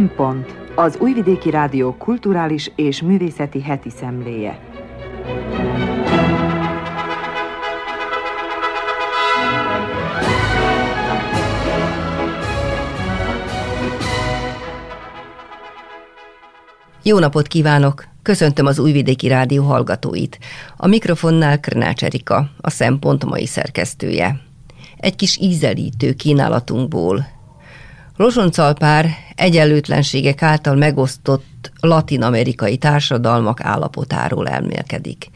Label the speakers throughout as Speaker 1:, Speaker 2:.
Speaker 1: Szempont az Újvidéki Rádió kulturális és művészeti heti szemléje.
Speaker 2: Jó napot kívánok! Köszöntöm az Újvidéki Rádió hallgatóit. A mikrofonnál Krnács Erika, a Szempont mai szerkesztője. Egy kis ízelítő kínálatunkból. Lozsoncalpár egyenlőtlenségek által megosztott latin-amerikai társadalmak állapotáról elmélkedik.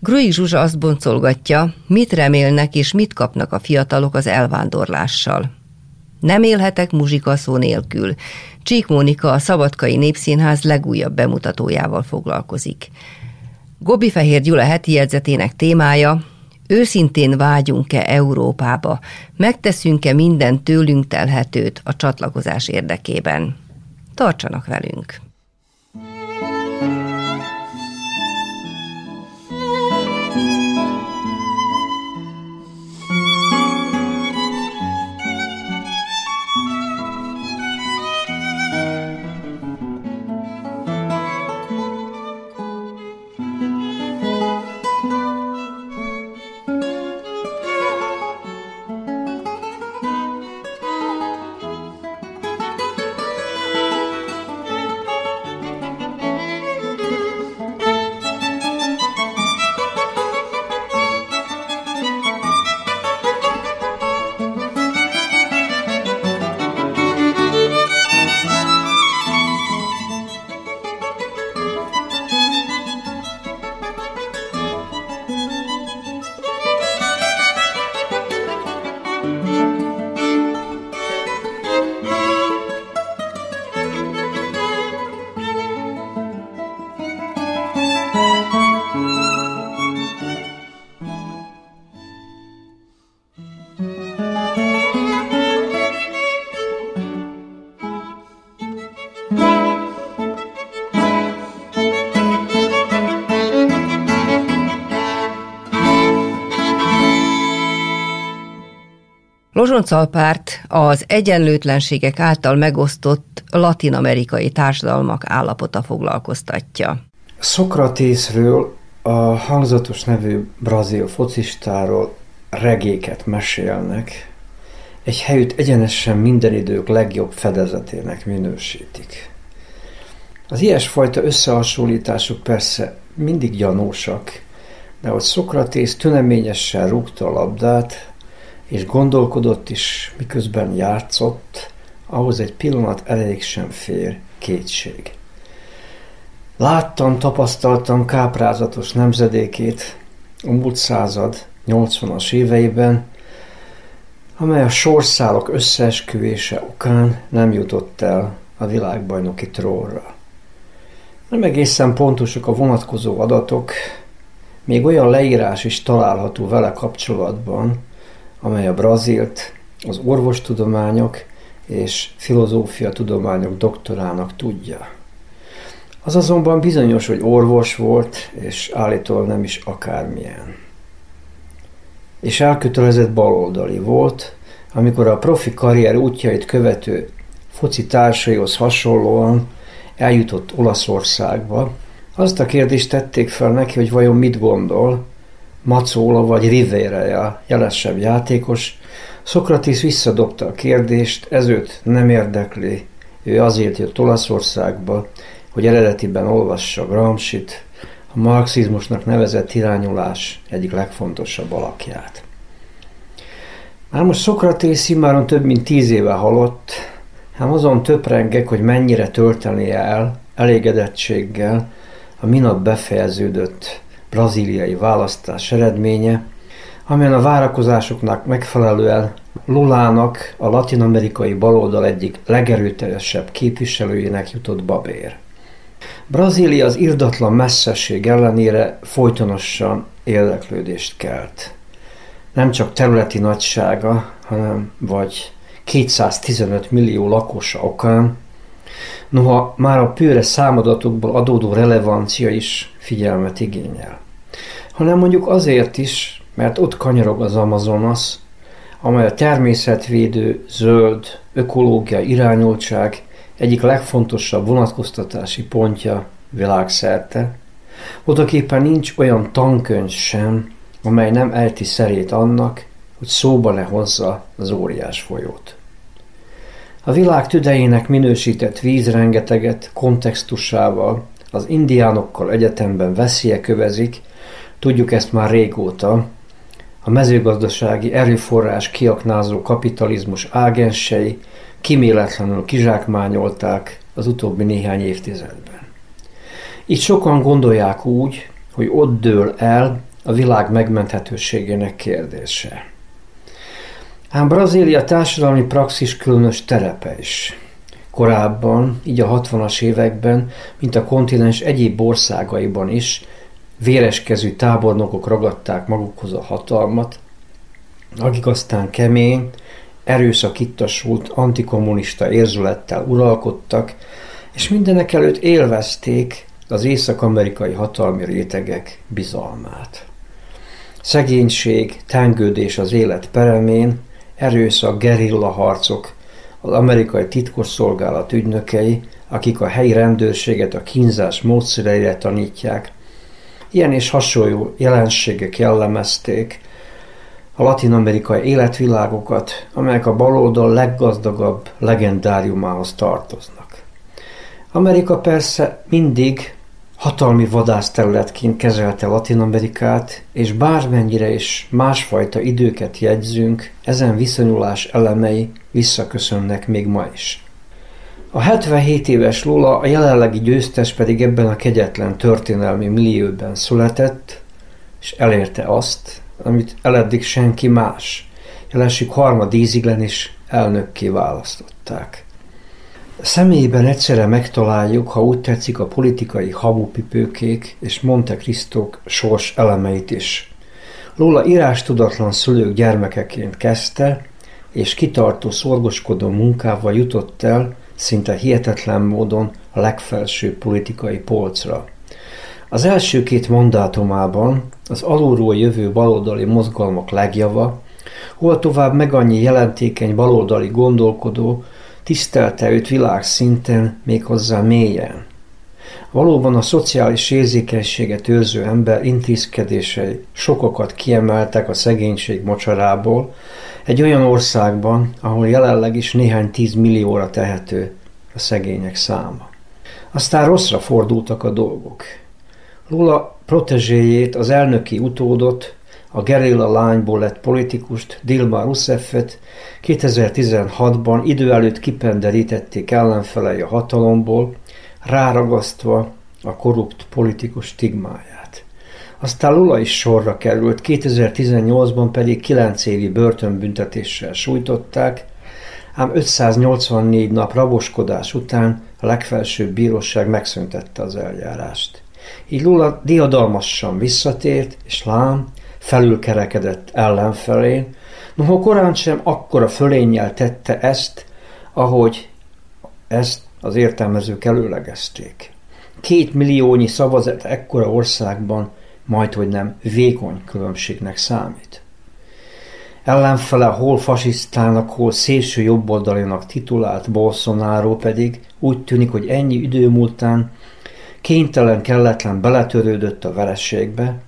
Speaker 2: Grui Zsuzsa azt boncolgatja, mit remélnek és mit kapnak a fiatalok az elvándorlással. Nem élhetek muzsikaszó nélkül. Csík Mónika a Szabadkai Népszínház legújabb bemutatójával foglalkozik. Gobi Fehér Gyula heti jegyzetének témája Őszintén vágyunk-e Európába? Megteszünk-e minden tőlünk telhetőt a csatlakozás érdekében? Tartsanak velünk! Lozsoncalpárt az egyenlőtlenségek által megosztott latinamerikai társadalmak állapota foglalkoztatja.
Speaker 3: Szokratészről, a hangzatos nevű brazil focistáról regéket mesélnek, egy helyütt egyenesen minden idők legjobb fedezetének minősítik. Az ilyesfajta összehasonlítások persze mindig gyanúsak, de hogy Szokratész tüneményesen rúgta a labdát, és gondolkodott is, miközben játszott, ahhoz egy pillanat elég sem fér kétség. Láttam, tapasztaltam káprázatos nemzedékét a múlt század 80-as éveiben, amely a sorszálok összeesküvése okán nem jutott el a világbajnoki trónra. Nem egészen pontosak a vonatkozó adatok, még olyan leírás is található vele kapcsolatban, amely a brazilt az orvostudományok és filozófia tudományok doktorának tudja. Az azonban bizonyos, hogy orvos volt, és állítólag nem is akármilyen. És elkötelezett baloldali volt, amikor a profi karrier útjait követő foci társaihoz hasonlóan eljutott Olaszországba, azt a kérdést tették fel neki, hogy vajon mit gondol, Macóla vagy Rivera jelesebb játékos, Szokratész visszadobta a kérdést, ez őt nem érdekli, ő azért jött Olaszországba, hogy eredetiben olvassa Gramsci-t, a marxizmusnak nevezett irányulás egyik legfontosabb alakját. Már most Szokratész immáron több mint tíz éve halott, ám azon töprengek, hogy mennyire töltenie el elégedettséggel a minap befejeződött brazíliai választás eredménye, amelyen a várakozásoknak megfelelően Lulának a latinamerikai baloldal egyik legerőteljesebb képviselőjének jutott babér. Brazília az irdatlan messzesség ellenére folytonosan érdeklődést kelt. Nem csak területi nagysága, hanem vagy 215 millió lakosa okán, noha már a pőre számadatokból adódó relevancia is figyelmet igényel. Hanem mondjuk azért is, mert ott kanyarog az Amazonas, amely a természetvédő, zöld, ökológia irányultság egyik legfontosabb vonatkoztatási pontja világszerte, odaképpen nincs olyan tankönyv sem, amely nem ejti szerét annak, hogy szóba ne hozza az óriás folyót. A világ tüdejének minősített víz rengeteget kontextusával, az indiánokkal egyetemben veszélye kövezik, tudjuk ezt már régóta, a mezőgazdasági erőforrás kiaknázó kapitalizmus ágensei kiméletlenül kizsákmányolták az utóbbi néhány évtizedben. Itt sokan gondolják úgy, hogy ott dől el a világ megmenthetőségének kérdése. Ám Brazília társadalmi praxis különös terepe is. Korábban, így a 60-as években, mint a kontinens egyéb országaiban is, véreskezű tábornokok ragadták magukhoz a hatalmat, akik aztán kemény, erőszakittasult, antikommunista érzülettel uralkodtak, és mindenek előtt élvezték az észak-amerikai hatalmi rétegek bizalmát. Szegénység, tengődés az élet peremén, erőszak, gerilla harcok, az amerikai titkosszolgálat ügynökei, akik a helyi rendőrséget a kínzás módszereire tanítják, ilyen és hasonló jelenségek jellemezték a latin-amerikai életvilágokat, amelyek a baloldal leggazdagabb legendáriumához tartoznak. Amerika persze mindig hatalmi vadászterületként kezelte Latin-Amerikát, és bármennyire is másfajta időket jegyzünk, ezen viszonyulás elemei visszaköszönnek még ma is. A 77 éves Lula, a jelenlegi győztes pedig ebben a kegyetlen történelmi millióben született, és elérte azt, amit eleddig senki más, jelenség harmadíziglen is elnökké választották. Személyében egyszerre megtaláljuk, ha úgy tetszik, a politikai habupipőkék és Monte Cristók sors elemeit is. Lula írás tudatlan szülők gyermekeként kezdte, és kitartó szorgoskodó munkával jutott el szinte hihetetlen módon a legfelsőbb politikai polcra. Az első két mandátumában az alulról jövő baloldali mozgalmak legjava, hol tovább meg annyi jelentékeny baloldali gondolkodó, tisztelte őt világszinten, méghozzá mélyen. Valóban a szociális érzékenységet őrző ember intézkedései sokakat kiemeltek a szegénység mocsarából, egy olyan országban, ahol jelenleg is néhány tíz millióra tehető a szegények száma. Aztán rosszra fordultak a dolgok. Lula protezséjét, az elnöki utódot, a gerilla lányból lett politikust, Dilma Rousseffet 2016-ban idő előtt kipenderítették ellenfelei a hatalomból, ráragasztva a korrupt politikus stigmáját. Aztán Lula is sorra került, 2018-ban pedig 9 évi börtönbüntetéssel sújtották, ám 584 nap raboskodás után a legfelsőbb bíróság megszüntette az eljárást. Így Lula diadalmasan visszatért, és lám, felülkerekedett ellenfelén, noha korán sem akkora fölénnyel tette ezt, ahogy ezt az értelmezők előlegezték. Két milliónyi szavazat ekkora országban majd hogy nem vékony különbségnek számít. Ellenfele hol fasisztának, hol szélső jobboldalinak titulált Bolsonaro pedig úgy tűnik, hogy ennyi idő múltán kénytelen, kelletlen beletörődött a verességbe,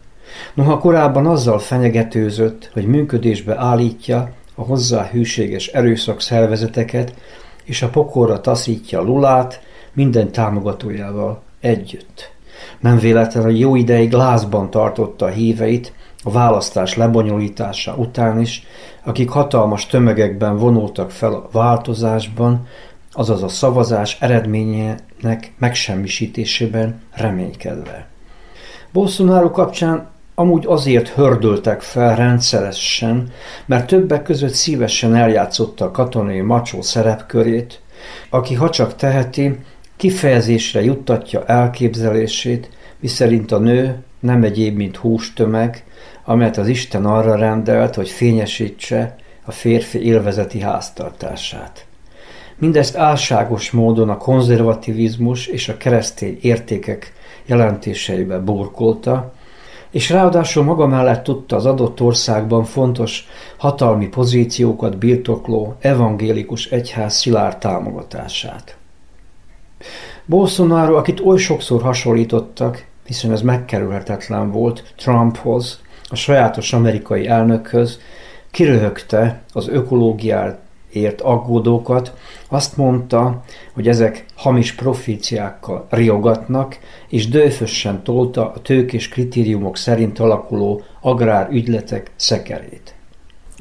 Speaker 3: noha korábban azzal fenyegetőzött, hogy működésbe állítja a hozzá hűséges erőszak szervezeteket, és a pokorra taszítja Lulát minden támogatójával együtt. Nem véletlen, hogy jó ideig lázban tartotta a híveit a választás lebonyolítása után is, akik hatalmas tömegekben vonultak fel a változásban, azaz a szavazás eredményének megsemmisítésében reménykedve. Bolsonaro kapcsán amúgy azért hördöltek fel rendszeresen, mert többek között szívesen eljátszotta a katonai macsó szerepkörét, aki ha csak teheti, kifejezésre juttatja elképzelését, miszerint a nő nem egyéb, mint hústömeg, amelyet az Isten arra rendelt, hogy fényesítse a férfi élvezeti háztartását. Mindezt álságos módon a konzervativizmus és a keresztény értékek jelentéseibe burkolta, és ráadásul maga mellett tudta az adott országban fontos hatalmi pozíciókat birtokló evangélikus egyház szilárd támogatását. Bolsonaro, akit oly sokszor hasonlítottak, hiszen ez megkerülhetetlen volt Trumphoz, a sajátos amerikai elnökhöz, kiröhögte az ökológiáért aggódókat, azt mondta, hogy ezek hamis profíciákkal riogatnak, és dőfösen tolta a tőkés kritériumok szerint alakuló agrárügyletek szekerét.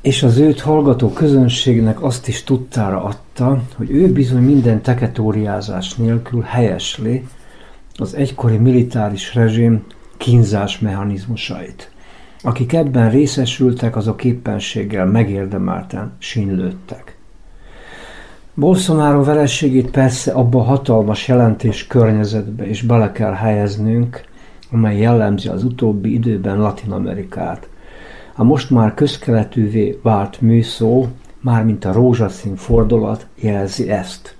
Speaker 3: És az őt hallgató közönségnek azt is tudtára adta, hogy ő bizony minden teketóriázás nélkül helyesli az egykori militáris rezsim kínzás mechanizmusait. Akik ebben részesültek, azok éppenséggel megérdemelten sínlődtek. Bolsonaro vereségét persze abba a hatalmas jelentés környezetbe is bele kell helyeznünk, amely jellemzi az utóbbi időben Latin Amerikát. A most már közkeletűvé vált műszó, mármint a rózsaszín fordulat jelzi ezt.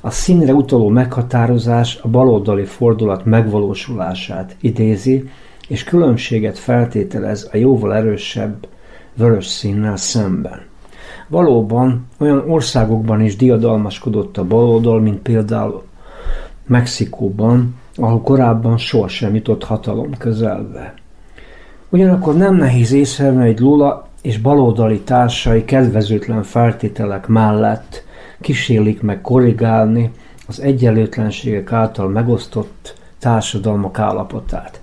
Speaker 3: A színre utaló meghatározás a baloldali fordulat megvalósulását idézi, és különbséget feltételez a jóval erősebb vörös színnel szemben. Valóban olyan országokban is diadalmaskodott a baloldal, mint például Mexikóban, ahol korábban sohasem jutott hatalom közelbe. Ugyanakkor nem nehéz észrevenni, hogy Lula és baloldali társai kedvezőtlen feltételek mellett kísérlik meg korrigálni az egyenlőtlenségek által megosztott társadalmak állapotát.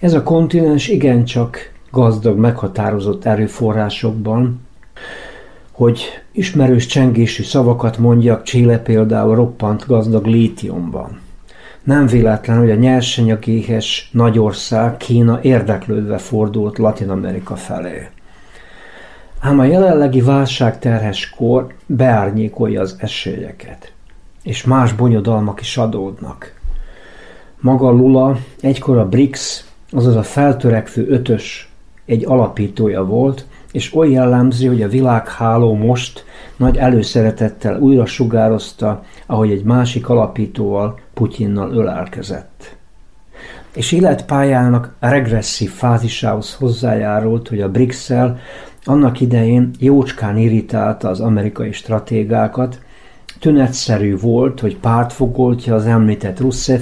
Speaker 3: Ez a kontinens igencsak gazdag, meghatározott erőforrásokban, hogy ismerős csengésű szavakat mondjak, Chile például roppant gazdag lítiumban. Nem véletlen, hogy a nyersanyagéhes nagyország Kína érdeklődve fordult Latin Amerika felé. Ám a jelenlegi válságterhes kor beárnyékolja az esélyeket, és más bonyodalmak is adódnak. Maga Lula egykor a BRICS, azaz a feltörekvő ötös egy alapítója volt, és oly jellemzi, hogy a világháló most nagy előszeretettel újra sugározta, ahogy egy másik alapítóval, Putyinnal ölelkezett. És életpályának regresszív fázisához hozzájárult, hogy a brics annak idején jócskán irritálta az amerikai stratégákat, tünetszerű volt, hogy pártfogoltja az említett Russev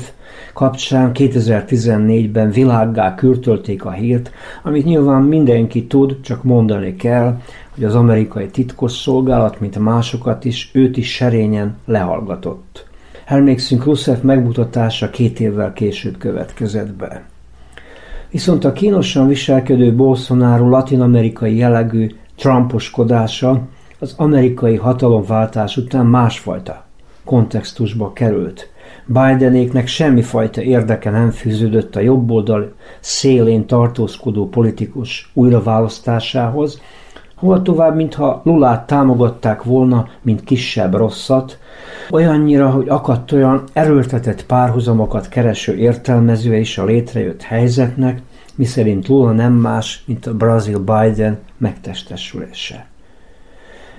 Speaker 3: kapcsán 2014-ben világgá kürtölték a hírt, amit nyilván mindenki tud, csak mondani kell, hogy az amerikai titkosszolgálat, mint másokat is, őt is serényen lehallgatott. Emlékszünk, Rusev megmutatása két évvel később következett be. Viszont a kínosan viselkedő Bolsonaro latinamerikai jellegű trumposkodása az amerikai hatalomváltás után másfajta kontextusba került. Bidenéknek semmifajta érdeke nem fűződött a jobboldal szélén tartózkodó politikus újraválasztásához, hova tovább, mintha Lulát támogatták volna, mint kisebb rosszat, olyannyira, hogy akadt olyan erőltetett párhuzamokat kereső értelmezője is a létrejött helyzetnek, miszerint Lula nem más, mint a Brazil Biden megtestesülése.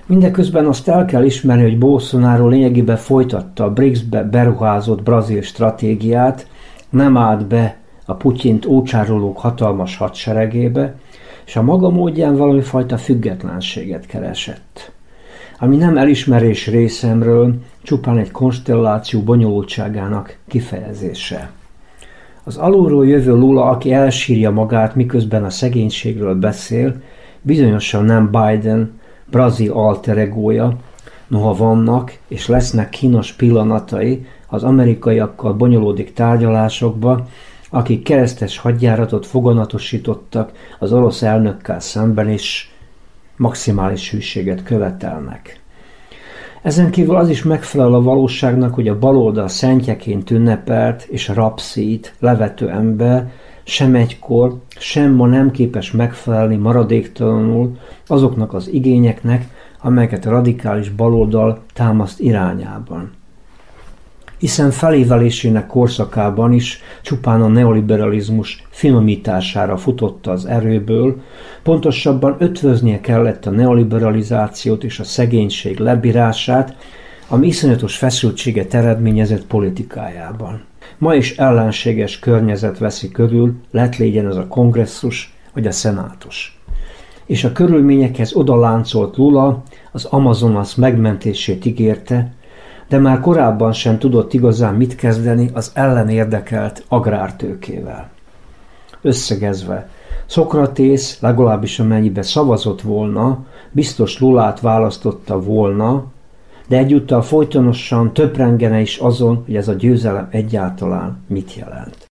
Speaker 3: Mindeközben azt el kell ismerni, hogy Bolsonaro lényegében folytatta a BRICS-be beruházott brazil stratégiát, nem állt be a Putyint ócsárolók hatalmas hadseregébe, és a maga módján valami fajta függetlenséget keresett. Ami nem elismerés részemről, csupán egy konstelláció bonyolultságának kifejezése. Az alulról jövő Lula, aki elsírja magát, miközben a szegénységről beszél, bizonyosan nem Biden, brazil alteregója, noha vannak és lesznek kínos pillanatai az amerikaiakkal bonyolódik tárgyalásokba, akik keresztes hadjáratot foganatosítottak az orosz elnökkel szemben is maximális hűséget követelnek. Ezen kívül az is megfelel a valóságnak, hogy a baloldal szentjeként ünnepelt és rapszít levető ember sem egykor, sem ma nem képes megfelelni maradéktalanul azoknak az igényeknek, amelyeket a radikális baloldal támaszt irányában hiszen felévelésének korszakában is csupán a neoliberalizmus finomítására futott az erőből, pontosabban ötvöznie kellett a neoliberalizációt és a szegénység lebírását, ami iszonyatos feszültséget eredményezett politikájában. Ma is ellenséges környezet veszi körül, lett légyen az a kongresszus vagy a szenátus. És a körülményekhez odaláncolt Lula az Amazonas megmentését ígérte, de már korábban sem tudott igazán mit kezdeni az ellenérdekelt agrártőkével. Összegezve, Szokratész legalábbis amennyibe szavazott volna, biztos Lulát választotta volna, de egyúttal folytonosan töprengene is azon, hogy ez a győzelem egyáltalán mit jelent.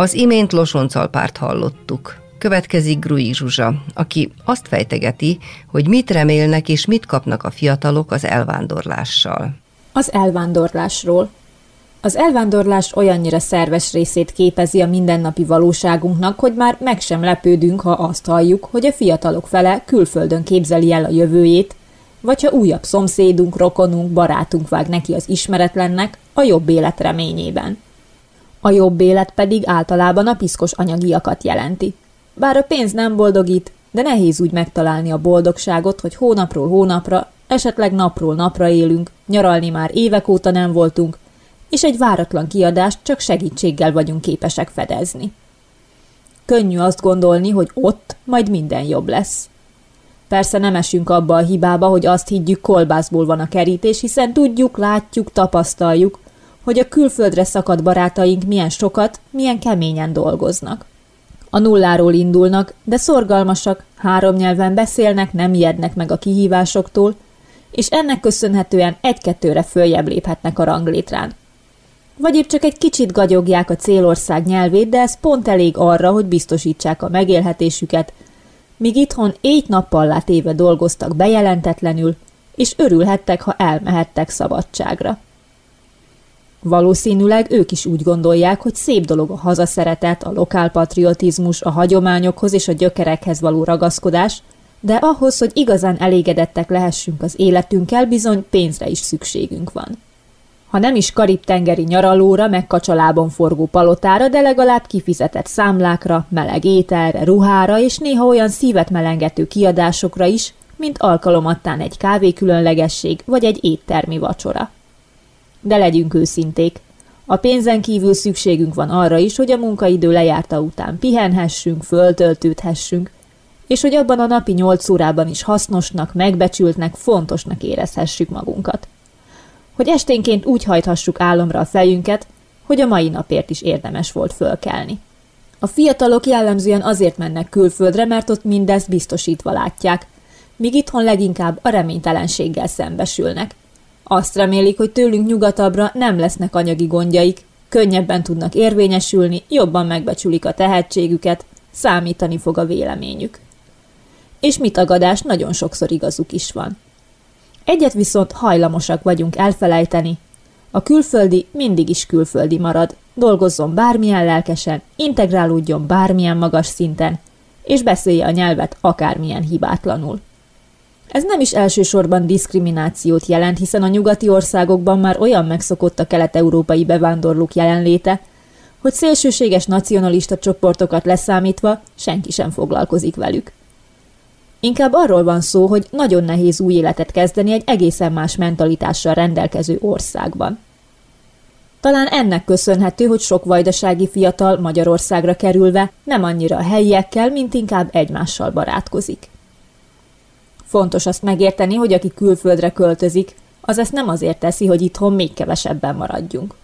Speaker 2: Az imént Losoncalpárt hallottuk. Következik Grui Zsuzsa, aki azt fejtegeti, hogy mit remélnek és mit kapnak a fiatalok az elvándorlással.
Speaker 4: Az elvándorlásról. Az elvándorlás olyannyira szerves részét képezi a mindennapi valóságunknak, hogy már meg sem lepődünk, ha azt halljuk, hogy a fiatalok fele külföldön képzeli el a jövőjét, vagy ha újabb szomszédunk, rokonunk, barátunk vág neki az ismeretlennek a jobb élet reményében. A jobb élet pedig általában a piszkos anyagiakat jelenti. Bár a pénz nem boldogít, de nehéz úgy megtalálni a boldogságot, hogy hónapról hónapra, esetleg napról napra élünk, nyaralni már évek óta nem voltunk, és egy váratlan kiadást csak segítséggel vagyunk képesek fedezni. Könnyű azt gondolni, hogy ott majd minden jobb lesz. Persze nem esünk abba a hibába, hogy azt higgyük, kolbászból van a kerítés, hiszen tudjuk, látjuk, tapasztaljuk, hogy a külföldre szakadt barátaink milyen sokat, milyen keményen dolgoznak. A nulláról indulnak, de szorgalmasak, három nyelven beszélnek, nem ijednek meg a kihívásoktól, és ennek köszönhetően egy-kettőre följebb léphetnek a ranglétrán. Vagy épp csak egy kicsit gagyogják a célország nyelvét, de ez pont elég arra, hogy biztosítsák a megélhetésüket, míg itthon éjt-nappal éve dolgoztak bejelentetlenül, és örülhettek, ha elmehettek szabadságra. Valószínűleg ők is úgy gondolják, hogy szép dolog a hazaszeretet, a lokálpatriotizmus, a hagyományokhoz és a gyökerekhez való ragaszkodás, de ahhoz, hogy igazán elégedettek lehessünk az életünkkel, bizony pénzre is szükségünk van. Ha nem is karib-tengeri nyaralóra, meg kacsalában forgó palotára, de legalább kifizetett számlákra, meleg ételre, ruhára és néha olyan szívet melengető kiadásokra is, mint alkalomattán egy kávé különlegesség vagy egy éttermi vacsora. De legyünk őszinték. A pénzen kívül szükségünk van arra is, hogy a munkaidő lejárta után pihenhessünk, föltöltődhessünk, és hogy abban a napi nyolc órában is hasznosnak, megbecsültnek, fontosnak érezhessük magunkat. Hogy esténként úgy hajthassuk álomra a fejünket, hogy a mai napért is érdemes volt fölkelni. A fiatalok jellemzően azért mennek külföldre, mert ott mindezt biztosítva látják, míg itthon leginkább a reménytelenséggel szembesülnek. Azt remélik, hogy tőlünk nyugatabbra nem lesznek anyagi gondjaik, könnyebben tudnak érvényesülni, jobban megbecsülik a tehetségüket, számítani fog a véleményük. És mit tagadás, nagyon sokszor igazuk is van. Egyet viszont hajlamosak vagyunk elfelejteni. A külföldi mindig is külföldi marad, dolgozzon bármilyen lelkesen, integrálódjon bármilyen magas szinten, és beszélje a nyelvet akármilyen hibátlanul. Ez nem is elsősorban diszkriminációt jelent, hiszen a nyugati országokban már olyan megszokott a kelet-európai bevándorlók jelenléte, hogy szélsőséges nacionalista csoportokat leszámítva senki sem foglalkozik velük. Inkább arról van szó, hogy nagyon nehéz új életet kezdeni egy egészen más mentalitással rendelkező országban. Talán ennek köszönhető, hogy sok vajdasági fiatal Magyarországra kerülve nem annyira a helyiekkel, mint inkább egymással barátkozik. Fontos azt megérteni, hogy aki külföldre költözik, az ezt nem azért teszi, hogy itthon még kevesebben maradjunk.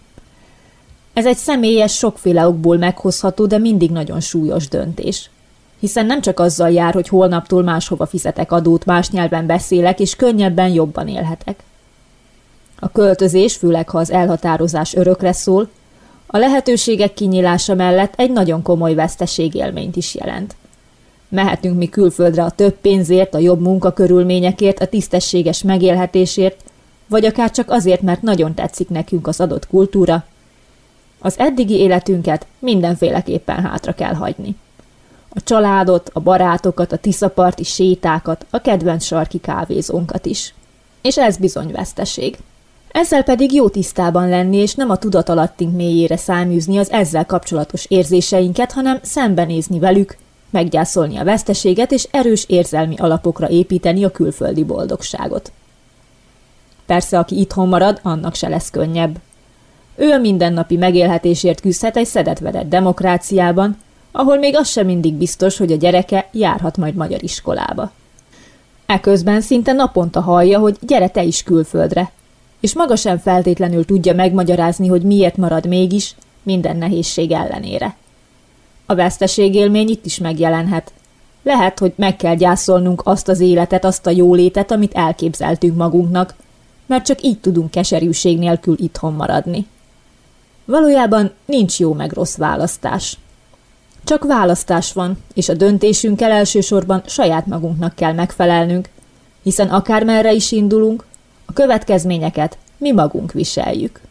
Speaker 4: Ez egy személyes, sokféle okból meghozható, de mindig nagyon súlyos döntés. Hiszen nem csak azzal jár, hogy holnaptól máshova fizetek adót, más nyelven beszélek, és könnyebben jobban élhetek. A költözés, főleg ha az elhatározás örökre szól, a lehetőségek kinyílása mellett egy nagyon komoly veszteségélményt is jelent – Mehetünk mi külföldre a több pénzért, a jobb munkakörülményekért, a tisztességes megélhetésért, vagy akár csak azért, mert nagyon tetszik nekünk az adott kultúra. Az eddigi életünket mindenféleképpen hátra kell hagyni. A családot, a barátokat, a tiszaparti sétákat, a kedvenc sarki kávézónkat is. És ez bizony veszteség. Ezzel pedig jó tisztában lenni, és nem a tudatalattink mélyére száműzni az ezzel kapcsolatos érzéseinket, hanem szembenézni velük, meggyászolni a veszteséget és erős érzelmi alapokra építeni a külföldi boldogságot. Persze, aki itthon marad, annak se lesz könnyebb. Ő a mindennapi megélhetésért küzdhet egy szedetvedett demokráciában, ahol még az sem mindig biztos, hogy a gyereke járhat majd magyar iskolába. Eközben szinte naponta hallja, hogy gyere te is külföldre, és maga sem feltétlenül tudja megmagyarázni, hogy miért marad mégis, minden nehézség ellenére. A veszteségélmény itt is megjelenhet. Lehet, hogy meg kell gyászolnunk azt az életet, azt a jólétet, amit elképzeltünk magunknak, mert csak így tudunk keserűség nélkül itthon maradni. Valójában nincs jó meg rossz választás. Csak választás van, és a döntésünkkel elsősorban saját magunknak kell megfelelnünk, hiszen akármerre is indulunk, a következményeket mi magunk viseljük.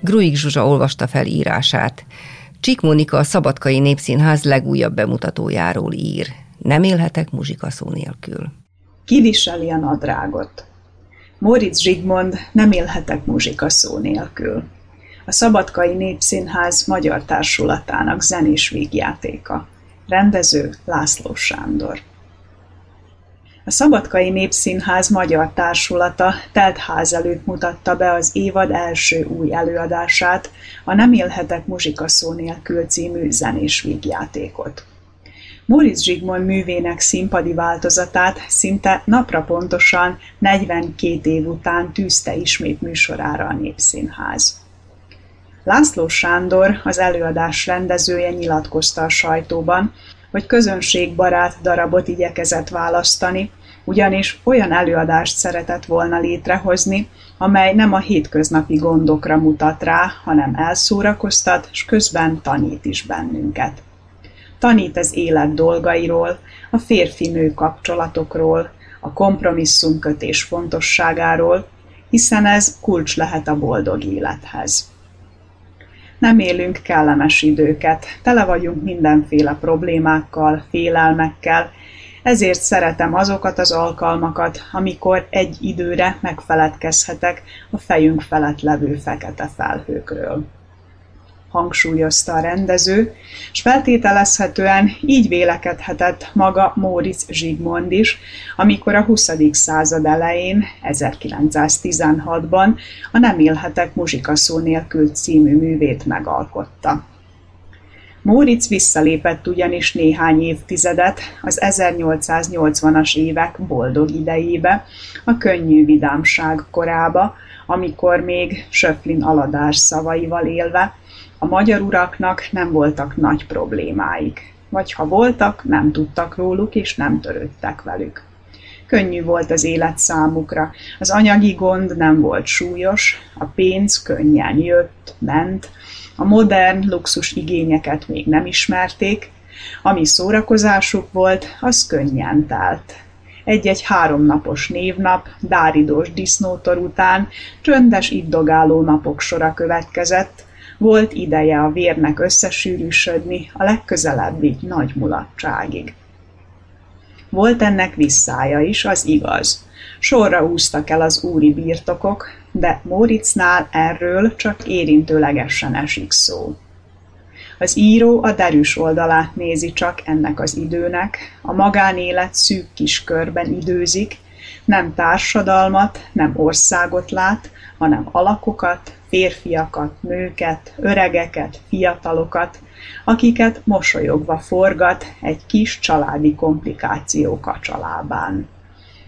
Speaker 2: Gruig Zsuzsa olvasta fel írását. Csik Mónika a Szabadkai Népszínház legújabb bemutatójáról ír. Nem élhetek muzsikaszó nélkül.
Speaker 5: Kiviseli a nadrágot. Moritz Zsigmond Nem élhetek muzsikaszó nélkül. A Szabadkai Népszínház magyar társulatának zenés vígjátéka. Rendező László Sándor. A Szabadkai Népszínház Magyar Társulata teltház előtt mutatta be az évad első új előadását, a Nem élhetek muzsikaszó nélkül című zenés vígjátékot. Moritz Zsigmond művének színpadi változatát szinte napra pontosan 42 év után tűzte ismét műsorára a Népszínház. László Sándor, az előadás rendezője nyilatkozta a sajtóban, hogy közönségbarát darabot igyekezett választani, ugyanis olyan előadást szeretett volna létrehozni, amely nem a hétköznapi gondokra mutat rá, hanem elszórakoztat, és közben tanít is bennünket. Tanít az élet dolgairól, a férfi-nő kapcsolatokról, a kompromisszumkötés fontosságáról, hiszen ez kulcs lehet a boldog élethez. Nem élünk kellemes időket, tele vagyunk mindenféle problémákkal, félelmekkel, ezért szeretem azokat az alkalmakat, amikor egy időre megfeledkezhetek a fejünk felett levő fekete felhőkről hangsúlyozta a rendező, és feltételezhetően így vélekedhetett maga Móricz Zsigmond is, amikor a 20. század elején, 1916-ban a Nem élhetek muzsikaszó nélkül című művét megalkotta. Móricz visszalépett ugyanis néhány évtizedet az 1880-as évek boldog idejébe, a könnyű vidámság korába, amikor még Söflin aladás szavaival élve a magyar uraknak nem voltak nagy problémáik, vagy ha voltak, nem tudtak róluk és nem törődtek velük. Könnyű volt az élet számukra, az anyagi gond nem volt súlyos, a pénz könnyen jött, ment, a modern luxus igényeket még nem ismerték, ami szórakozásuk volt, az könnyen telt. Egy-egy háromnapos névnap, dáridós disznótor után csöndes iddogáló napok sora következett, volt ideje a vérnek összesűrűsödni a legközelebbi nagy mulatságig. Volt ennek visszája is, az igaz. Sorra úztak el az úri birtokok, de Móricznál erről csak érintőlegesen esik szó. Az író a derűs oldalát nézi csak ennek az időnek, a magánélet szűk kis körben időzik, nem társadalmat, nem országot lát, hanem alakokat, férfiakat, nőket, öregeket, fiatalokat, akiket mosolyogva forgat egy kis családi komplikáció kacsalábán.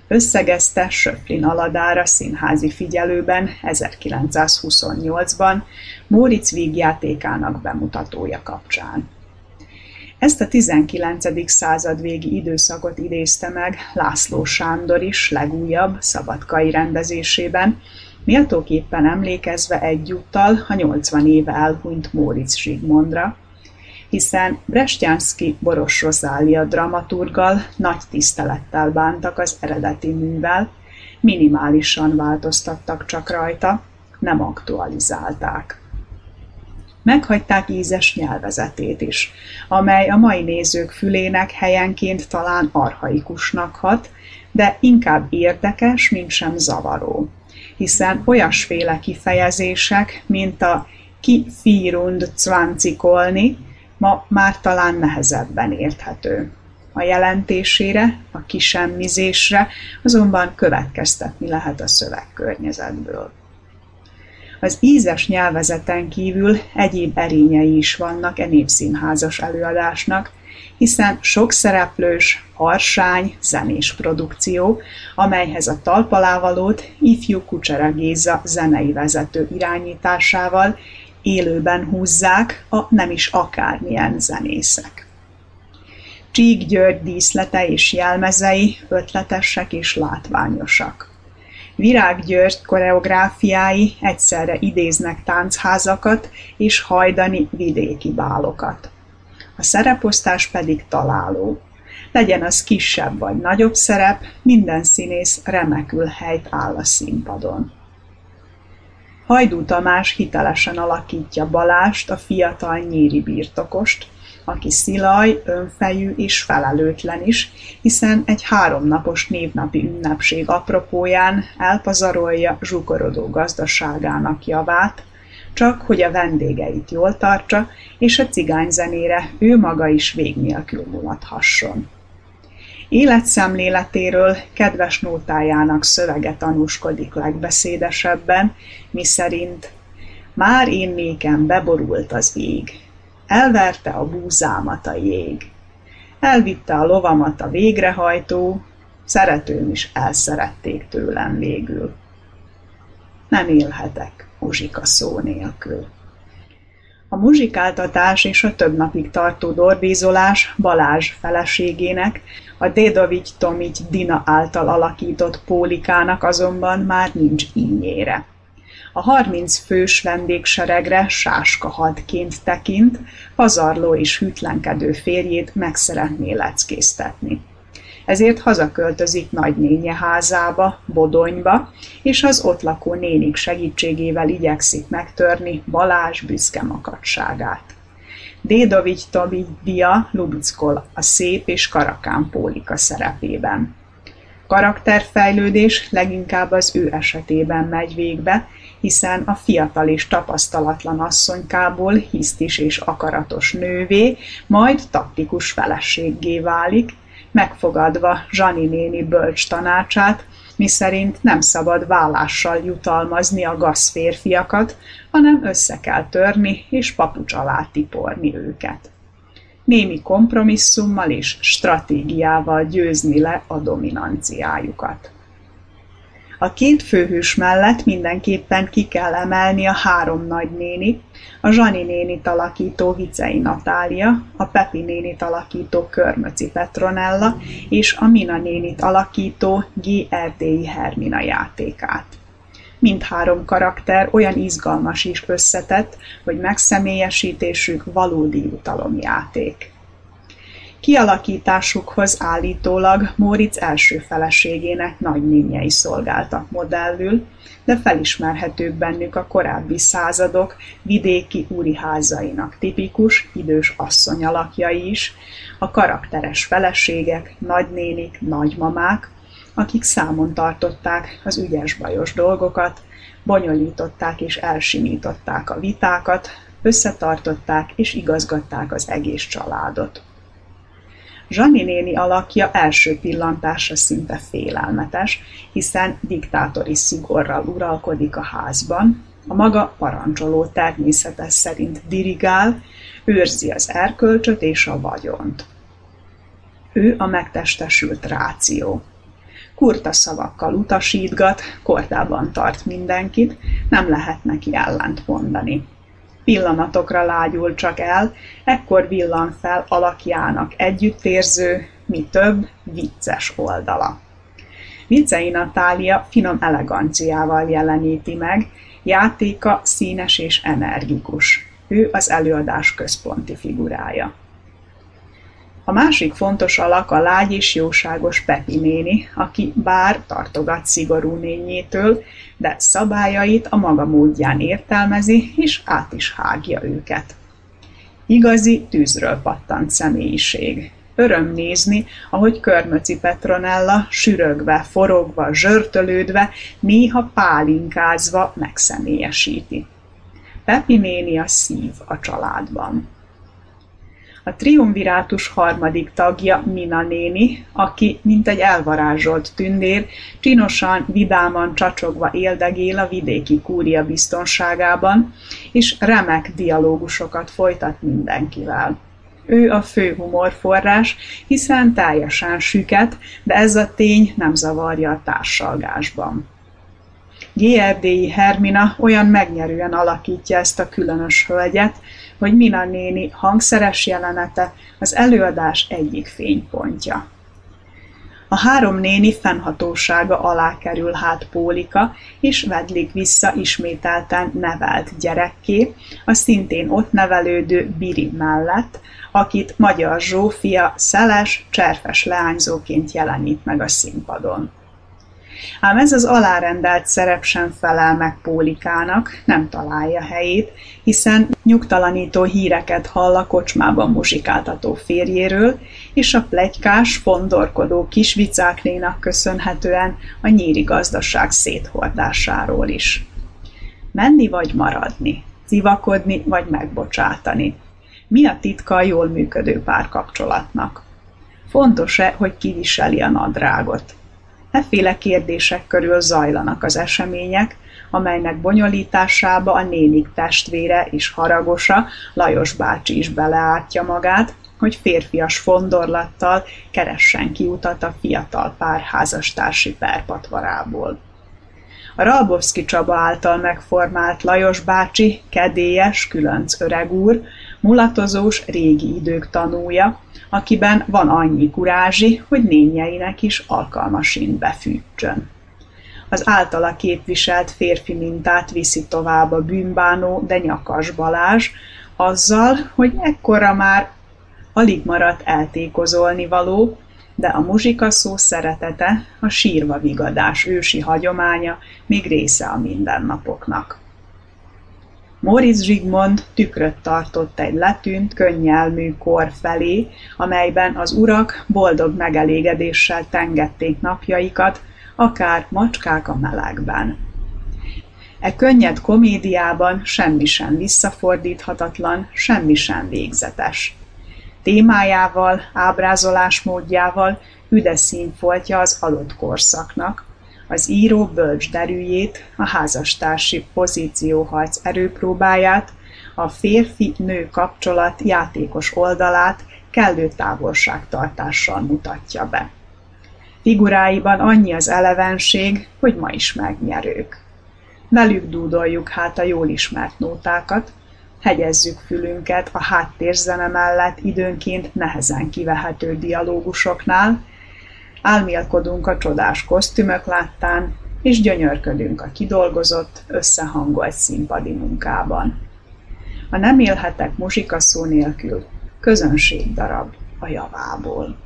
Speaker 5: Összegezte Söflin Aladára színházi figyelőben 1928-ban Móricz vígjátékának bemutatója kapcsán. Ezt a 19. század végi időszakot idézte meg László Sándor is legújabb szabadkai rendezésében, méltóképpen emlékezve egyúttal a 80 éve elhunyt Móricz Zsigmondra, hiszen Brestjánszki Boros Rozália dramaturgal nagy tisztelettel bántak az eredeti művel, minimálisan változtattak csak rajta, nem aktualizálták. Meghagyták ízes nyelvezetét is, amely a mai nézők fülének helyenként talán arhaikusnak hat, de inkább érdekes, mint sem zavaró. Hiszen olyasféle kifejezések, mint a ki fírund cvancikolni, ma már talán nehezebben érthető. A jelentésére, a kisemmizésre azonban következtetni lehet a szövegkörnyezetből. Az ízes nyelvezeten kívül egyéb erényei is vannak e népszínházas előadásnak, hiszen sok szereplős, harsány, zenés produkció, amelyhez a talpalávalót ifjú Kucsera Géza zenei vezető irányításával élőben húzzák a nem is akármilyen zenészek. Csík György díszlete és jelmezei ötletesek és látványosak. Virág György koreográfiái egyszerre idéznek táncházakat és hajdani vidéki bálokat. A szereposztás pedig találó. Legyen az kisebb vagy nagyobb szerep, minden színész remekül helyt áll a színpadon. Hajdú Tamás hitelesen alakítja Balást, a fiatal nyíri birtokost, aki szilaj, önfejű és felelőtlen is, hiszen egy háromnapos névnapi ünnepség apropóján elpazarolja zsugorodó gazdaságának javát, csak hogy a vendégeit jól tartsa, és a cigányzenére ő maga is vég nélkül mulathasson. Életszemléletéről kedves nótájának szövege tanúskodik legbeszédesebben, miszerint már én nékem beborult az ég, elverte a búzámat a jég, elvitte a lovamat a végrehajtó, szeretőm is elszerették tőlem végül. Nem élhetek muzsika szó nélkül. A muzsikáltatás és a több napig tartó dorbízolás Balázs feleségének, a Dédovigy Tomigy Dina által alakított Pólikának azonban már nincs ínyére. A harminc fős vendégseregre sáska hadként tekint, pazarló és hűtlenkedő férjét meg szeretné leckésztetni ezért hazaköltözik nagynénye házába, Bodonyba, és az ott lakó nénik segítségével igyekszik megtörni Balázs büszke makadságát. Dédovigy Tobidia Lubickol a szép és karakán Pólika szerepében. Karakterfejlődés leginkább az ő esetében megy végbe, hiszen a fiatal és tapasztalatlan asszonykából hisztis és akaratos nővé, majd taktikus feleséggé válik, megfogadva Zsani néni bölcs tanácsát, miszerint nem szabad vállással jutalmazni a gazférfiakat, hanem össze kell törni és papucs alá tiporni őket. Némi kompromisszummal és stratégiával győzni le a dominanciájukat. A két főhős mellett mindenképpen ki kell emelni a három nagynéni, a Zsani nénit alakító Vicei Natália, a Pepi nénit alakító Körmöci Petronella és a Mina nénit alakító G. Erdélyi Hermina játékát. Mindhárom karakter olyan izgalmas és összetett, hogy megszemélyesítésük valódi jutalomjáték. Kialakításukhoz állítólag Móricz első feleségének nagynényei szolgáltak modellül, de felismerhetők bennük a korábbi századok vidéki úriházainak tipikus, idős asszony alakjai is, a karakteres feleségek, nagynénik, nagymamák, akik számon tartották az ügyes-bajos dolgokat, bonyolították és elsimították a vitákat, összetartották és igazgatták az egész családot. Zsani néni alakja első pillantásra szinte félelmetes, hiszen diktátori szigorral uralkodik a házban, a maga parancsoló természete szerint dirigál, őrzi az erkölcsöt és a vagyont. Ő a megtestesült ráció. Kurta szavakkal utasítgat, kordában tart mindenkit, nem lehet neki ellent mondani. Pillanatokra lágyul csak el, ekkor villan fel alakjának együttérző, mi több, vicces oldala. Vicei Natália finom eleganciával jeleníti meg, játéka színes és energikus. Ő az előadás központi figurája. A másik fontos alak a lágy és jóságos Pepi néni, aki bár tartogat szigorú nényétől, de szabályait a maga módján értelmezi, és át is hágja őket. Igazi tűzről pattant személyiség. Öröm nézni, ahogy Körmöci Petronella sürögve, forogva, zsörtölődve, néha pálinkázva megszemélyesíti. Pepi néni a szív a családban. A triumvirátus harmadik tagja Mina néni, aki, mint egy elvarázsolt tündér, csinosan, vidáman csacsogva éldegél a vidéki kúria biztonságában, és remek dialógusokat folytat mindenkivel. Ő a fő humorforrás, hiszen teljesen süket, de ez a tény nem zavarja a társalgásban. GRD-i Hermina olyan megnyerően alakítja ezt a különös hölgyet, hogy Mina néni hangszeres jelenete az előadás egyik fénypontja. A három néni fennhatósága alá kerül hát Pólika, és vedlik vissza ismételten nevelt gyerekké, a szintén ott nevelődő Biri mellett, akit Magyar Zsófia szeles, cserfes leányzóként jelenít meg a színpadon. Ám ez az alárendelt szerep sem felel meg Pólikának, nem találja helyét, hiszen nyugtalanító híreket hall a kocsmában muzsikáltató férjéről, és a plegykás, fondorkodó kis vicáknénak köszönhetően a nyíri gazdaság széthordásáról is. Menni vagy maradni, civakodni vagy megbocsátani. Mi a titka a jól működő párkapcsolatnak? Fontos-e, hogy kiviseli a nadrágot? Efféle kérdések körül zajlanak az események, amelynek bonyolításába a nénik testvére és haragosa, Lajos bácsi is beleártja magát, hogy férfias fondorlattal keressen kiutat a fiatal pár házastársi perpatvarából. A Ralbowski Csaba által megformált Lajos bácsi, kedélyes, különc öreg mulatozós régi idők tanúja, akiben van annyi kurázsi, hogy nényeinek is alkalmasint befűtsön. Az általa képviselt férfi mintát viszi tovább a bűnbánó, de nyakas Balázs, azzal, hogy ekkora már alig maradt eltékozolni való, de a muzsika szó szeretete, a sírva vigadás ősi hagyománya még része a mindennapoknak. Móricz Zsigmond tükröt tartott egy letűnt, könnyelmű kor felé, amelyben az urak boldog megelégedéssel tengették napjaikat, akár macskák a melegben. E könnyed komédiában semmi sem visszafordíthatatlan, semmi sem végzetes. Témájával, ábrázolásmódjával üde színfoltja az adott korszaknak, az író bölcs derűjét, a házastársi pozícióharc erőpróbáját, a férfi-nő kapcsolat játékos oldalát kellő távolságtartással mutatja be. Figuráiban annyi az elevenség, hogy ma is megnyerők. Velük dúdoljuk hát a jól ismert nótákat, hegyezzük fülünket a háttérzene mellett időnként nehezen kivehető dialógusoknál, álmélkodunk a csodás kosztümök láttán, és gyönyörködünk a kidolgozott, összehangolt színpadi munkában. A nem élhetek muzsika szó nélkül, közönség darab, a javából.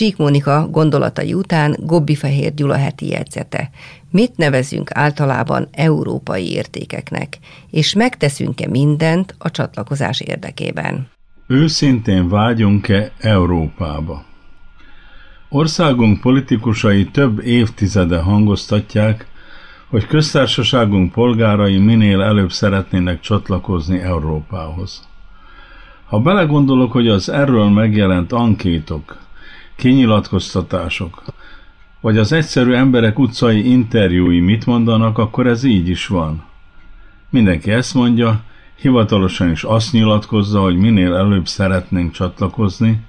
Speaker 2: Csík Mónika gondolatai után Gobbi Fehér Gyula heti jegyzete. Mit nevezünk általában európai értékeknek, és megteszünk-e mindent a csatlakozás érdekében?
Speaker 6: Őszintén vágyunk-e Európába? Országunk politikusai több évtizede hangoztatják, hogy köztársaságunk polgárai minél előbb szeretnének csatlakozni Európához. Ha belegondolok, hogy az erről megjelent ankétok, kinyilatkoztatások, vagy az egyszerű emberek utcai interjúi mit mondanak, akkor ez így is van. Mindenki ezt mondja, hivatalosan is azt nyilatkozza, hogy minél előbb szeretnénk csatlakozni,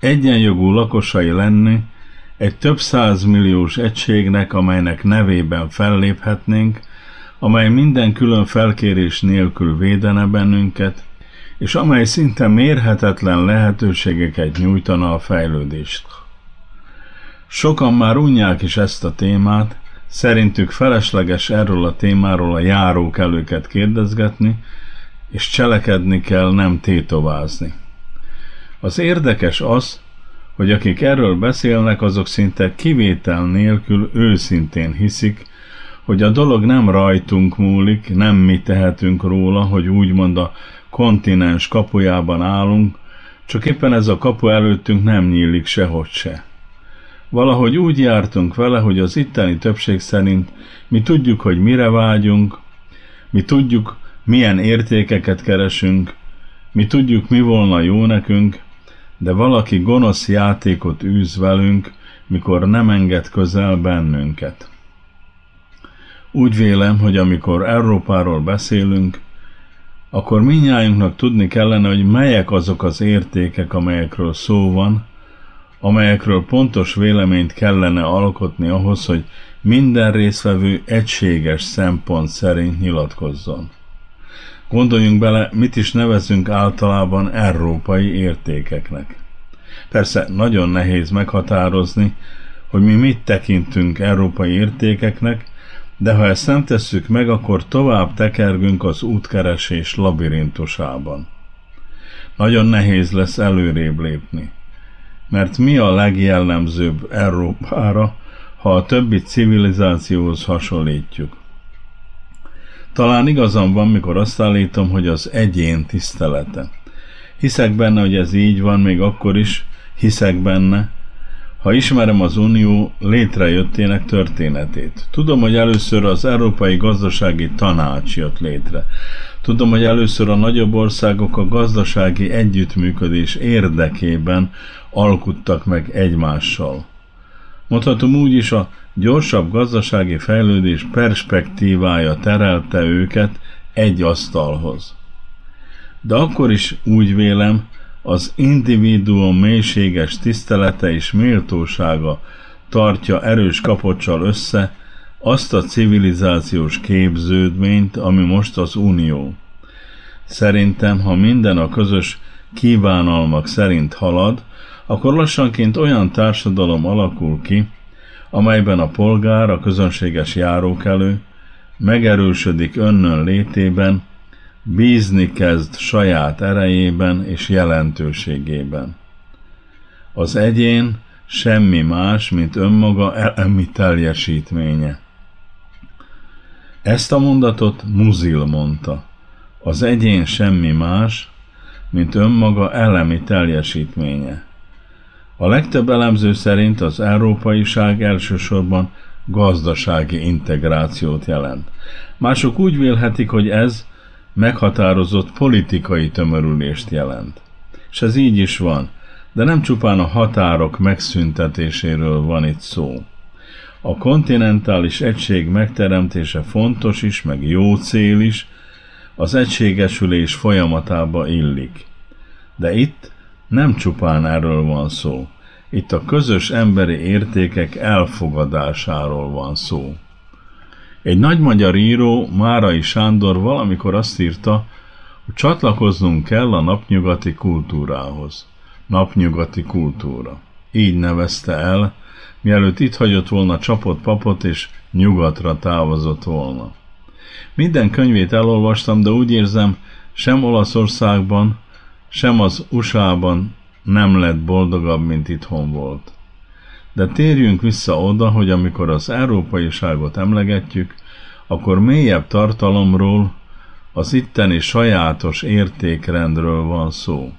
Speaker 6: egyenjogú lakosai lenni egy több százmilliós egységnek, amelynek nevében felléphetnénk, amely minden külön felkérés nélkül védene bennünket, és amely szinte mérhetetlen lehetőségeket nyújtana a fejlődést. Sokan már unják is ezt a témát, szerintük felesleges erről a témáról a járók előket kérdezgetni, és cselekedni kell, nem tétovázni. Az érdekes az, hogy akik erről beszélnek, azok szinte kivétel nélkül őszintén hiszik, hogy a dolog nem rajtunk múlik, nem mi tehetünk róla, hogy úgymond a kontinens kapujában állunk, csak éppen ez a kapu előttünk nem nyílik sehogy se. Valahogy úgy jártunk vele, hogy az itteni többség szerint mi tudjuk, hogy mire vágyunk, mi tudjuk, milyen értékeket keresünk, mi tudjuk, mi volna jó nekünk, de valaki gonosz játékot űz velünk, mikor nem enged közel bennünket. Úgy vélem, hogy amikor Európáról beszélünk, akkor minnyájunknak tudni kellene, hogy melyek azok az értékek, amelyekről szó van, amelyekről pontos véleményt kellene alkotni ahhoz, hogy minden részvevő egységes szempont szerint nyilatkozzon. Gondoljunk bele, mit is nevezünk általában európai értékeknek. Persze nagyon nehéz meghatározni, hogy mi mit tekintünk európai értékeknek, de ha ezt nem tesszük meg, akkor tovább tekergünk az útkeresés labirintusában. Nagyon nehéz lesz előrébb lépni. Mert mi a legjellemzőbb Európára, ha a többi civilizációhoz hasonlítjuk? Talán igazam van, mikor azt állítom, hogy az egyén tisztelete. Hiszek benne, hogy ez így van, még akkor is hiszek benne, ha ismerem az Unió létrejöttének történetét. Tudom, hogy először az Európai Gazdasági Tanács jött létre. Tudom, hogy először a nagyobb országok a gazdasági együttműködés érdekében alkuttak meg egymással. Mondhatom úgy is, a gyorsabb gazdasági fejlődés perspektívája terelte őket egy asztalhoz. De akkor is úgy vélem, az individuum mélységes tisztelete és méltósága tartja erős kapocsal össze azt a civilizációs képződményt, ami most az Unió. Szerintem, ha minden a közös kívánalmak szerint halad, akkor lassanként olyan társadalom alakul ki, amelyben a polgár, a közönséges járókelő megerősödik önnön létében, bízni kezd saját erejében és jelentőségében. Az egyén semmi más, mint önmaga elemi teljesítménye. Ezt a mondatot Muzil mondta. Az egyén semmi más, mint önmaga elemi teljesítménye. A legtöbb elemző szerint az európaiság elsősorban gazdasági integrációt jelent. Mások úgy vélhetik, hogy ez meghatározott politikai tömörülést jelent. És ez így is van, de nem csupán a határok megszüntetéséről van itt szó. A kontinentális egység megteremtése fontos is, meg jó cél is, az egységesülés folyamatába illik. De itt nem csupán erről van szó. Itt a közös emberi értékek elfogadásáról van szó. Egy nagy magyar író, Márai Sándor valamikor azt írta, hogy csatlakoznunk kell a napnyugati kultúrához. Napnyugati kultúra. Így nevezte el, mielőtt itt hagyott volna csapott papot és nyugatra távozott volna. Minden könyvét elolvastam, de úgy érzem, sem Olaszországban, sem az USA-ban nem lett boldogabb, mint itthon volt. De térjünk vissza oda, hogy amikor az ságot emlegetjük, akkor mélyebb tartalomról, az itteni sajátos értékrendről van szó.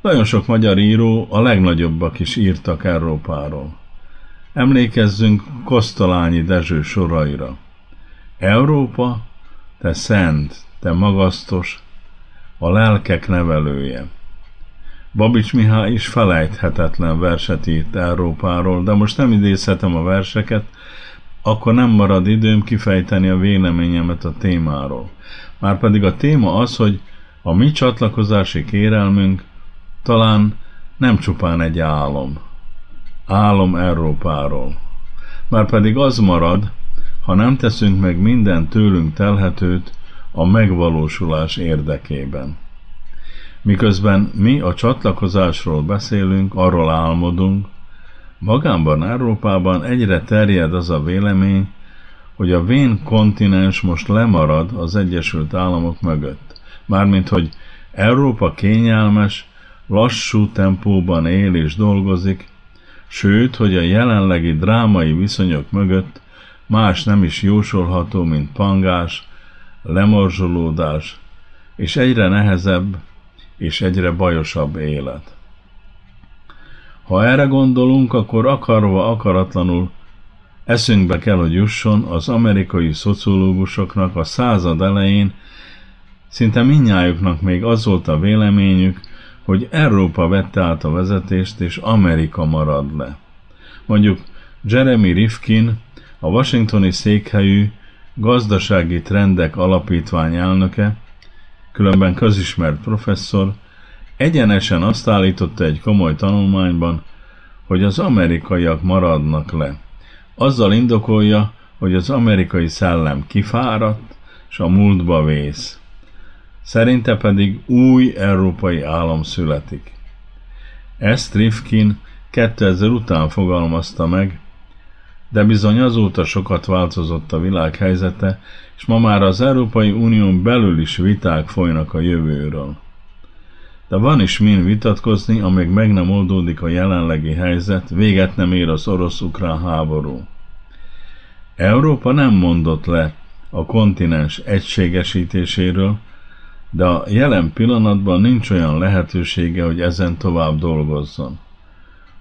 Speaker 6: Nagyon sok magyar író, a legnagyobbak is írtak Európáról. Emlékezzünk Kosztolányi Dezső soraira. Európa, te szent, te magasztos, a lelkek nevelője. Babics Mihály is felejthetetlen verset írt Európáról, de most nem idézhetem a verseket, akkor nem marad időm kifejteni a véleményemet a témáról. Márpedig a téma az, hogy a mi csatlakozási kérelmünk talán nem csupán egy álom. Álom Európáról. Márpedig az marad, ha nem teszünk meg minden tőlünk telhetőt a megvalósulás érdekében. Miközben mi a csatlakozásról beszélünk, arról álmodunk, magámban Európában egyre terjed az a vélemény, hogy a vén kontinens most lemarad az Egyesült Államok mögött. Mármint, hogy Európa kényelmes, lassú tempóban él és dolgozik, sőt, hogy a jelenlegi drámai viszonyok mögött más nem is jósolható, mint pangás, lemorzsolódás, és egyre nehezebb és egyre bajosabb élet. Ha erre gondolunk, akkor akarva akaratlanul eszünkbe kell, hogy jusson az amerikai szociológusoknak a század elején szinte minnyájuknak még az volt a véleményük, hogy Európa vette át a vezetést, és Amerika marad le. Mondjuk Jeremy Rifkin, a washingtoni székhelyű gazdasági trendek alapítvány elnöke, különben közismert professzor, egyenesen azt állította egy komoly tanulmányban, hogy az amerikaiak maradnak le. Azzal indokolja, hogy az amerikai szellem kifáradt, és a múltba vész. Szerinte pedig új európai állam születik. Ezt Rifkin 2000 után fogalmazta meg, de bizony azóta sokat változott a világ helyzete, és ma már az Európai Unión belül is viták folynak a jövőről. De van is min vitatkozni, amíg meg nem oldódik a jelenlegi helyzet, véget nem ér az orosz-ukrán háború. Európa nem mondott le a kontinens egységesítéséről, de a jelen pillanatban nincs olyan lehetősége, hogy ezen tovább dolgozzon.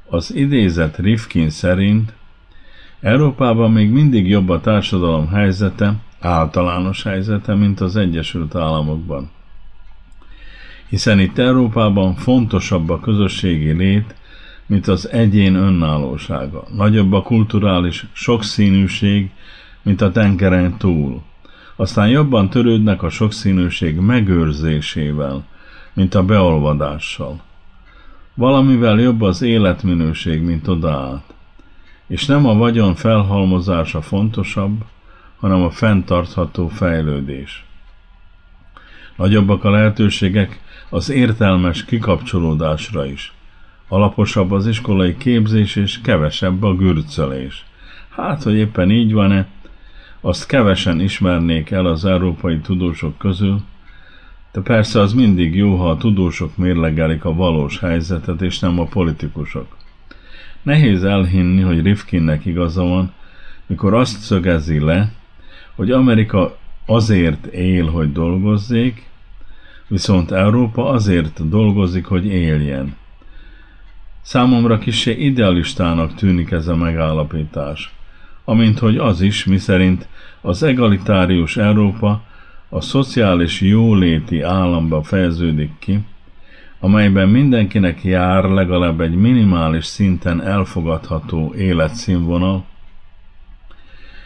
Speaker 6: Az idézet Rifkin szerint Európában még mindig jobb a társadalom helyzete, általános helyzete, mint az Egyesült Államokban. Hiszen itt Európában fontosabb a közösségi lét, mint az egyén önállósága. Nagyobb a kulturális sokszínűség, mint a tengeren túl. Aztán jobban törődnek a sokszínűség megőrzésével, mint a beolvadással. Valamivel jobb az életminőség, mint oda át. És nem a vagyon felhalmozása fontosabb, hanem a fenntartható fejlődés. Nagyobbak a lehetőségek az értelmes kikapcsolódásra is. Alaposabb az iskolai képzés és kevesebb a gürcölés. Hát, hogy éppen így van-e, azt kevesen ismernék el az európai tudósok közül, de persze az mindig jó, ha a tudósok mérlegelik a valós helyzetet, és nem a politikusok. Nehéz elhinni, hogy Rifkinnek igaza van, mikor azt szögezi le, hogy Amerika azért él, hogy dolgozzék, viszont Európa azért dolgozik, hogy éljen. Számomra kisé idealistának tűnik ez a megállapítás. amint hogy az is, miszerint az egalitárius Európa a szociális jóléti államba fejeződik ki, amelyben mindenkinek jár legalább egy minimális szinten elfogadható életszínvonal,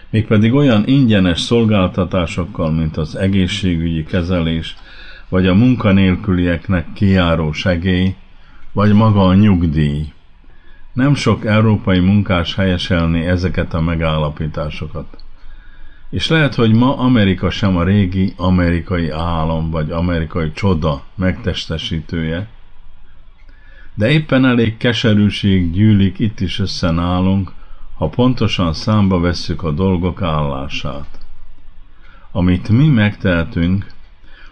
Speaker 6: mégpedig olyan ingyenes szolgáltatásokkal, mint az egészségügyi kezelés, vagy a munkanélkülieknek kijáró segély, vagy maga a nyugdíj. Nem sok európai munkás helyeselni ezeket a megállapításokat. És lehet, hogy ma Amerika sem a régi amerikai álom vagy amerikai csoda megtestesítője, de éppen elég keserűség gyűlik itt is össze nálunk, ha pontosan számba vesszük a dolgok állását. Amit mi megtehetünk,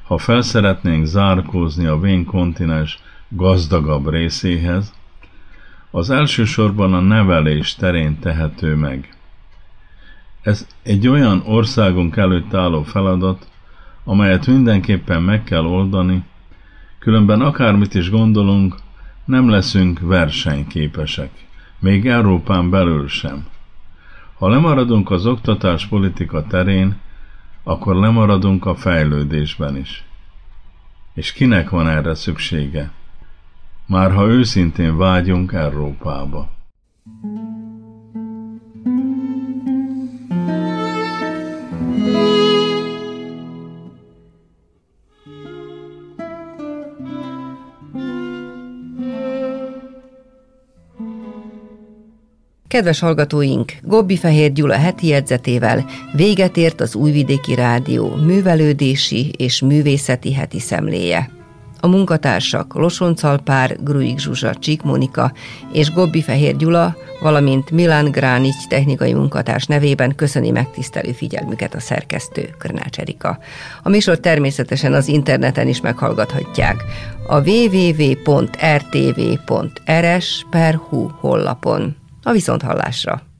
Speaker 6: ha felszeretnénk zárkózni a vén kontinens gazdagabb részéhez, az elsősorban a nevelés terén tehető meg. Ez egy olyan országunk előtt álló feladat, amelyet mindenképpen meg kell oldani, különben akármit is gondolunk, nem leszünk versenyképesek, még Európán belül sem. Ha lemaradunk az oktatás politika terén, akkor lemaradunk a fejlődésben is. És kinek van erre szüksége? Már ha őszintén vágyunk Európába.
Speaker 2: Kedves hallgatóink, Gobbi Fehér Gyula heti jegyzetével véget ért az Újvidéki Rádió művelődési és művészeti heti szemléje. A munkatársak Losoncal Pár, Gruig Zsuzsa, Csík Monika és Gobbi Fehér Gyula, valamint Milán Gránics technikai munkatárs nevében köszöni megtisztelő figyelmüket a szerkesztő Körnács Erika. A műsor természetesen az interneten is meghallgathatják a www.rtv.rs per hu hollapon. A viszonthallásra!